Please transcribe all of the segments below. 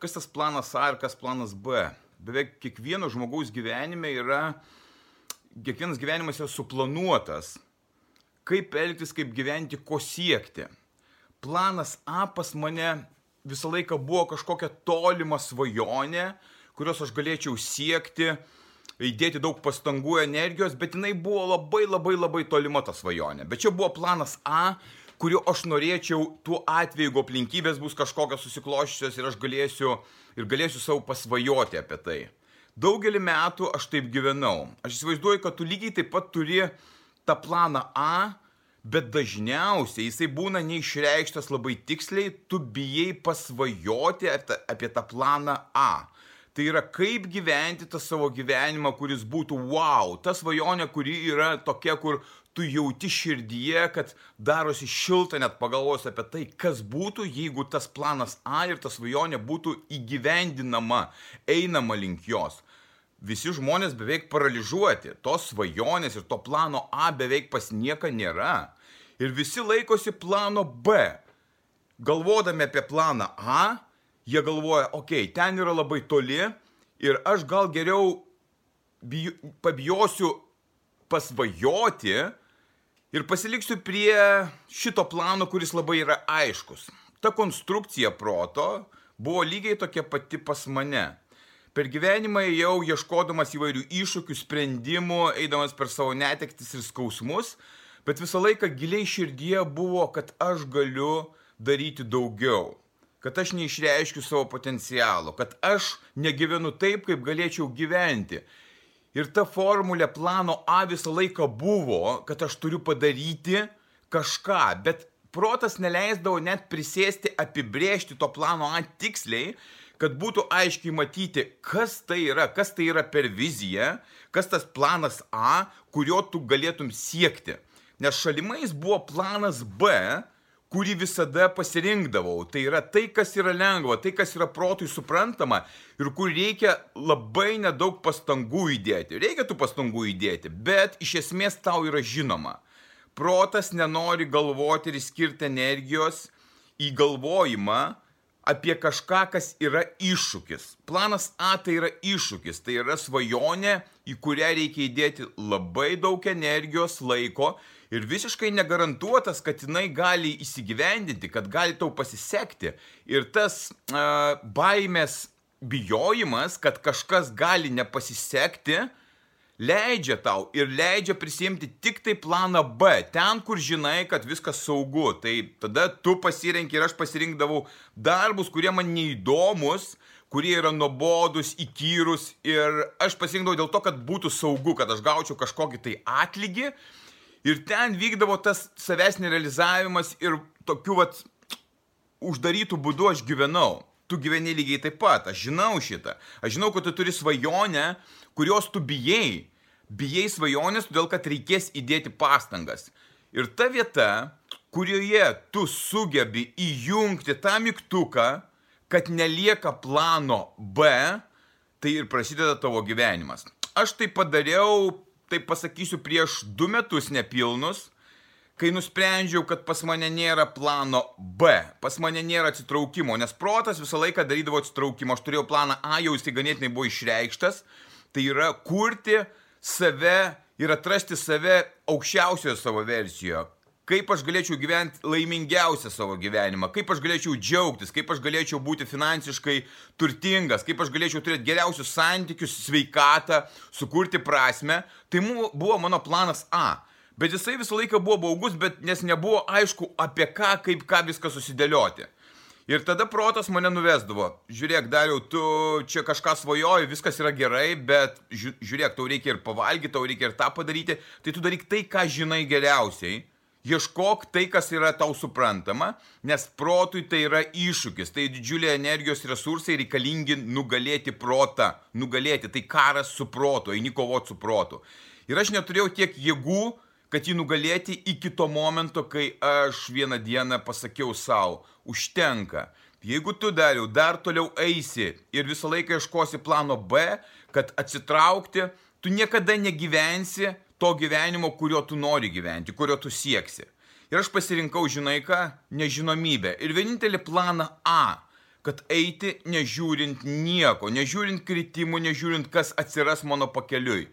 Kas tas planas A ir kas planas B? Beveik kiekvieno žmogaus gyvenime yra, kiekvienas gyvenimas yra suplanuotas. Kaip elgtis, kaip gyventi, ko siekti. Planas A pas mane visą laiką buvo kažkokia tolima svajonė, kurios aš galėčiau siekti, įdėti daug pastangų, energijos, bet jinai buvo labai labai labai tolima ta svajonė. Bet čia buvo planas A, kuriuo aš norėčiau tuo atveju, jeigu aplinkybės bus kažkokios susikloščiusios ir aš galėsiu, ir galėsiu savo pasvajoti apie tai. Daugelį metų aš taip gyvenau. Aš įsivaizduoju, kad tu lygiai taip pat turi tą planą A, bet dažniausiai jisai būna neišreikštas labai tiksliai, tu bijai pasvajoti apie tą planą A. Tai yra kaip gyventi tą savo gyvenimą, kuris būtų wow, ta svajonė, kuri yra tokia, kur tu jauti širdyje, kad darosi šilta net pagalvos apie tai, kas būtų, jeigu tas planas A ir ta svajonė būtų įgyvendinama, einama link jos. Visi žmonės beveik paralyžiuoti, tos svajonės ir to plano A beveik pas nieką nėra. Ir visi laikosi plano B. Galvodami apie planą A, jie galvoja, okei, okay, ten yra labai toli ir aš gal geriau bijo, pabijosiu pasvajoti ir pasiliksiu prie šito plano, kuris labai yra aiškus. Ta konstrukcija proto buvo lygiai tokia pati pas mane. Per gyvenimą jau ieškodamas įvairių iššūkių, sprendimų, eidamas per savo netektis ir skausmus, bet visą laiką giliai širdyje buvo, kad aš galiu daryti daugiau kad aš neišreiškiu savo potencialo, kad aš negyvenu taip, kaip galėčiau gyventi. Ir ta formulė plano A visą laiką buvo, kad aš turiu padaryti kažką, bet protas neleisdavo net prisėsti, apibrėžti to plano A tiksliai, kad būtų aiškiai matyti, kas tai yra, kas tai yra per viziją, kas tas planas A, kurio tu galėtum siekti. Nes šalimais buvo planas B, kurį visada pasirinkdavau. Tai yra tai, kas yra lengva, tai, kas yra protui suprantama ir kur reikia labai nedaug pastangų įdėti. Reikia tų pastangų įdėti, bet iš esmės tau yra žinoma. Protas nenori galvoti ir skirti energijos į galvojimą apie kažką, kas yra iššūkis. Planas A tai yra iššūkis, tai yra svajonė, į kurią reikia įdėti labai daug energijos, laiko ir visiškai negarantuotas, kad jinai gali įsigyvendinti, kad gali tau pasisekti. Ir tas uh, baimės bijojimas, kad kažkas gali nepasisekti, leidžia tau ir leidžia prisimti tik tai planą B, ten, kur žinai, kad viskas saugu. Tai tada tu pasirenki ir aš pasirinkdavau darbus, kurie man neįdomus, kurie yra nuobodus, įkyrus ir aš pasirinkdavau dėl to, kad būtų saugu, kad aš gaučiau kažkokį tai atlygį Ir ten vykdavo tas savęs nerealizavimas ir tokiu vat uždarytų būdu aš gyvenau. Tu gyveni lygiai taip pat, aš žinau šitą. Aš žinau, kad tu turi svajonę, kurios tu bijai. Bijai svajonės, todėl kad reikės įdėti pastangas. Ir ta vieta, kurioje tu sugebi įjungti tą mygtuką, kad nelieka plano B, tai ir prasideda tavo gyvenimas. Aš tai padariau taip pasakysiu, prieš du metus nepilnus, kai nusprendžiau, kad pas mane nėra plano B, pas mane nėra atsitraukimo, nes protas visą laiką darydavo atsitraukimą, aš turėjau planą A, jau jis tai ganėtinai buvo išreikštas, tai yra kurti save ir atrasti save aukščiausioje savo versijoje, kaip aš galėčiau gyventi laimingiausią savo gyvenimą, kaip aš galėčiau džiaugtis, kaip aš galėčiau būti finansiškai turtingas, kaip aš galėčiau turėti geriausius santykius, sveikatą, sukurti prasme. Tai buvo mano planas A. Bet jisai visą laiką buvo baugus, bet nes nebuvo aišku apie ką, kaip ką viską susidėlioti. Ir tada protas mane nuvesdavo. Žiūrėk, dariau, tu čia kažką svajoji, viskas yra gerai, bet žiūrėk, tau reikia ir pavalgyti, tau reikia ir tą padaryti. Tai tu daryk tai, ką žinai geriausiai Ieškok tai, kas yra tau suprantama, nes protui tai yra iššūkis, tai didžiuliai energijos resursai reikalingi nugalėti protą, nugalėti, tai karas su protu, eini kovoti su protu. Ir aš neturėjau tiek jėgų, kad jį nugalėti iki to momento, kai aš vieną dieną pasakiau savo, užtenka. Jeigu tu dariau, dar toliau eisi ir visą laiką ieškosi plano B, kad atsitraukti, tu niekada negyvensi to gyvenimo, kurio tu nori gyventi, kurio tu sieksi. Ir aš pasirinkau, žinai ką, nežinomybę. Ir vienintelį planą A kad eiti nežiūrint nieko, nežiūrint kritimų, nežiūrint, kas atsiras mano pakeliui.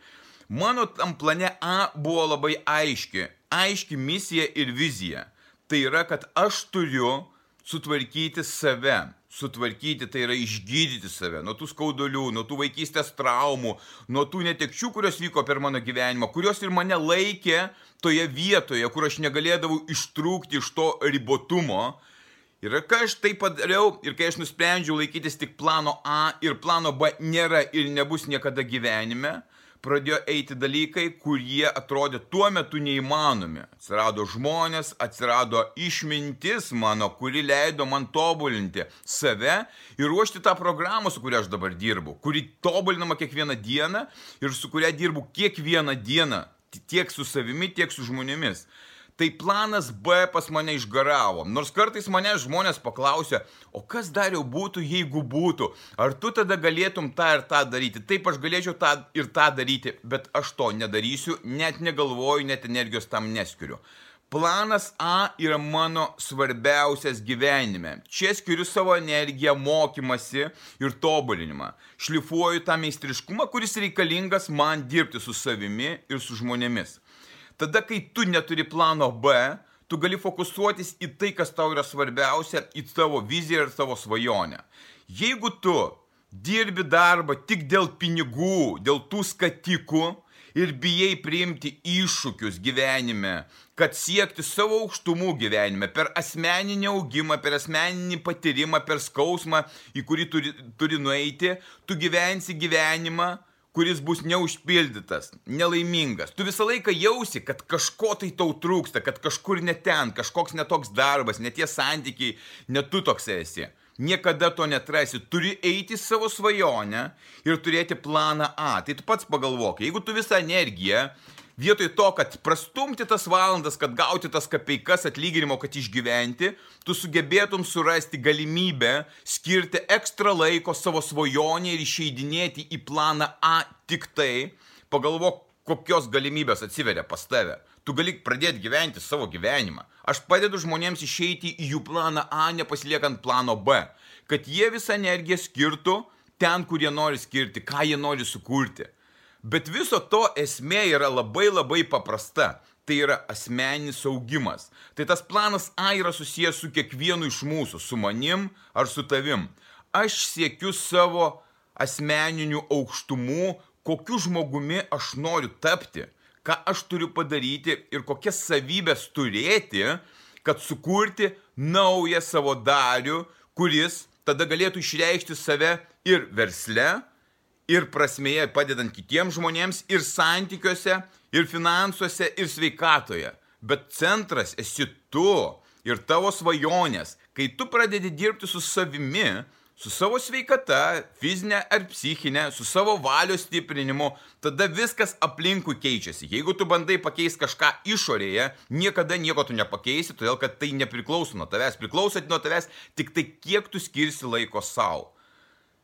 Mano tam plane A buvo labai aiški, aiški misija ir vizija. Tai yra, kad aš turiu sutvarkyti save, sutvarkyti, tai yra išgydyti save nuo tų skaudulių, nuo tų vaikystės traumų, nuo tų netekčių, kurios vyko per mano gyvenimą, kurios ir mane laikė toje vietoje, kur aš negalėdavau ištrūkti iš to ribotumo. Ir kai aš tai padariau ir kai aš nusprendžiau laikytis tik plano A ir plano B nėra ir nebus niekada gyvenime, pradėjo eiti dalykai, kurie atrodė tuo metu neįmanomi. Atsirado žmonės, atsirado išmintis mano, kuri leido man tobulinti save ir ruošti tą programą, su kuria aš dabar dirbu, kuri tobulinama kiekvieną dieną ir su kuria dirbu kiekvieną dieną, tiek su savimi, tiek su žmonėmis tai planas B pas mane išgaravo. Nors kartais mane žmonės paklausia, o kas dar jau būtų, jeigu būtų? Ar tu tada galėtum tą ir tą daryti? Taip, aš galėčiau tą ir tą daryti, bet aš to nedarysiu, net negalvoju, net energijos tam neskiriu. Planas A yra mano svarbiausias gyvenime. Čia skiriu savo energiją, mokymasi ir tobulinimą. Šlifuoju tą meistriškumą, kuris reikalingas man dirbti su savimi ir su žmonėmis. Tada, kai tu neturi plano B, tu gali fokusuotis į tai, kas tau yra svarbiausia, į tavo viziją ir tavo svajonę. Jeigu tu dirbi darbą tik dėl pinigų, dėl tų skatikų ir bijai priimti iššūkius gyvenime, kad siekti savo aukštumų gyvenime, per asmeninį augimą, per asmeninį patyrimą, per skausmą, į kurį turi, turi nueiti, tu gyvensi gyvenimą, kuris bus neužpildytas, nelaimingas. Tu visą laiką jausi, kad kažko tai tau trūksta, kad kažkur ne ten, kažkoks netoks darbas, netie santykiai, net tu toks esi. Niekada to netrasi. Turi eiti savo svajonę ir turėti planą A. Tai tu pats pagalvok, jeigu tu visą energiją vietoj to, kad prastumti tas valandas, kad gauti tas kapeikas atlyginimo, kad išgyventi, tu sugebėtum surasti galimybę skirti ekstra laiko savo svajonė ir išeidinėti į planą A tik tai, pagalvok, kokios galimybės atsiveria pas tave. Tu gali pradėti gyventi savo gyvenimą. Aš padedu žmonėms išeiti į jų planą A, nepasiliekant plano B. Kad jie visą energiją skirtų ten, kur jie nori skirti, ką jie nori sukurti. Bet viso to esmė yra labai labai paprasta. Tai yra asmeninis augimas. Tai tas planas A yra susijęs su kiekvienu iš mūsų, su manim ar su tavim. Aš siekiu savo asmeninių aukštumų, kokiu žmogumi aš noriu tapti, ką aš turiu padaryti ir kokias savybės turėti, kad sukurti naują savo darių, kuris tada galėtų išreikšti save ir versle, ir prasmėje padedant kitiems žmonėms, ir santykiuose, ir finansuose, ir sveikatoje. Bet centras esi tu ir tavo svajonės. Kai tu pradedi dirbti su savimi, su savo sveikata, fizinė ar psichinė, su savo valios stiprinimu, tada viskas aplinkui keičiasi. Jeigu tu bandai pakeisti kažką išorėje, niekada nieko tu nepakeisi, todėl kad tai nepriklauso nuo tavęs, priklauso nuo tavęs tik tai, kiek tu skirsi laiko savo.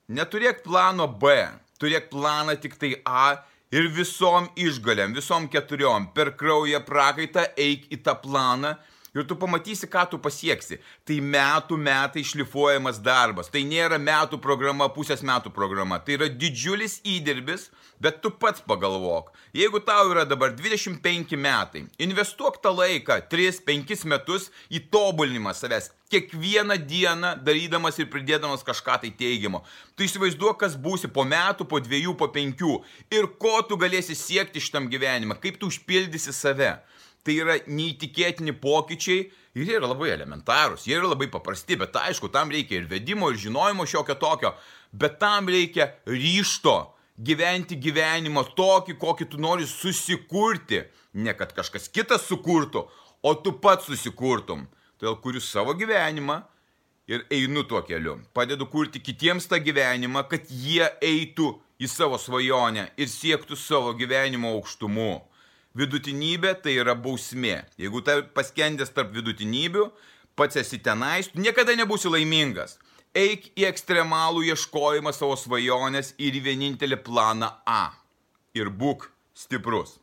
Neturėk plano B, turėk planą tik tai A ir visom išgalėm, visom keturiom. Per kraują prakaitą eik į tą planą ir tu pamatysi, ką tu pasieksi. Tai metų metai šlifuojamas darbas. Tai nėra metų programa, pusės metų programa. Tai yra didžiulis įdirbis, bet tu pats pagalvok. Jeigu tau yra dabar 25 metai, investuok tą laiką, 3-5 metus į tobulinimą savęs. Kiekvieną dieną darydamas ir pridėdamas kažką tai teigiamo. Tu įsivaizduok, kas būsi po metų, po dviejų, po penkių ir ko tu galėsi siekti šitam gyvenimą, kaip tu užpildysi save tai yra neįtikėtini pokyčiai ir jie yra labai elementarūs, jie yra labai paprasti, bet aišku, tam reikia ir vedimo, ir žinojimo šiokio tokio, bet tam reikia ryšto gyventi gyvenimą tokį, kokį tu nori susikurti, ne kad kažkas kitas sukurtų, o tu pats susikurtum. Todėl kuriu savo gyvenimą ir einu tuo keliu. Padedu kurti kitiems tą gyvenimą, kad jie eitų į savo svajonę ir siektų savo gyvenimo aukštumų. Vidutinybė tai yra bausmė. Jeigu tai paskendęs tarp vidutinybių, pats esi tenais, tu niekada nebūsi laimingas. Eik į ekstremalų ieškojimą savo svajonės ir į vienintelį planą A. Ir būk stiprus.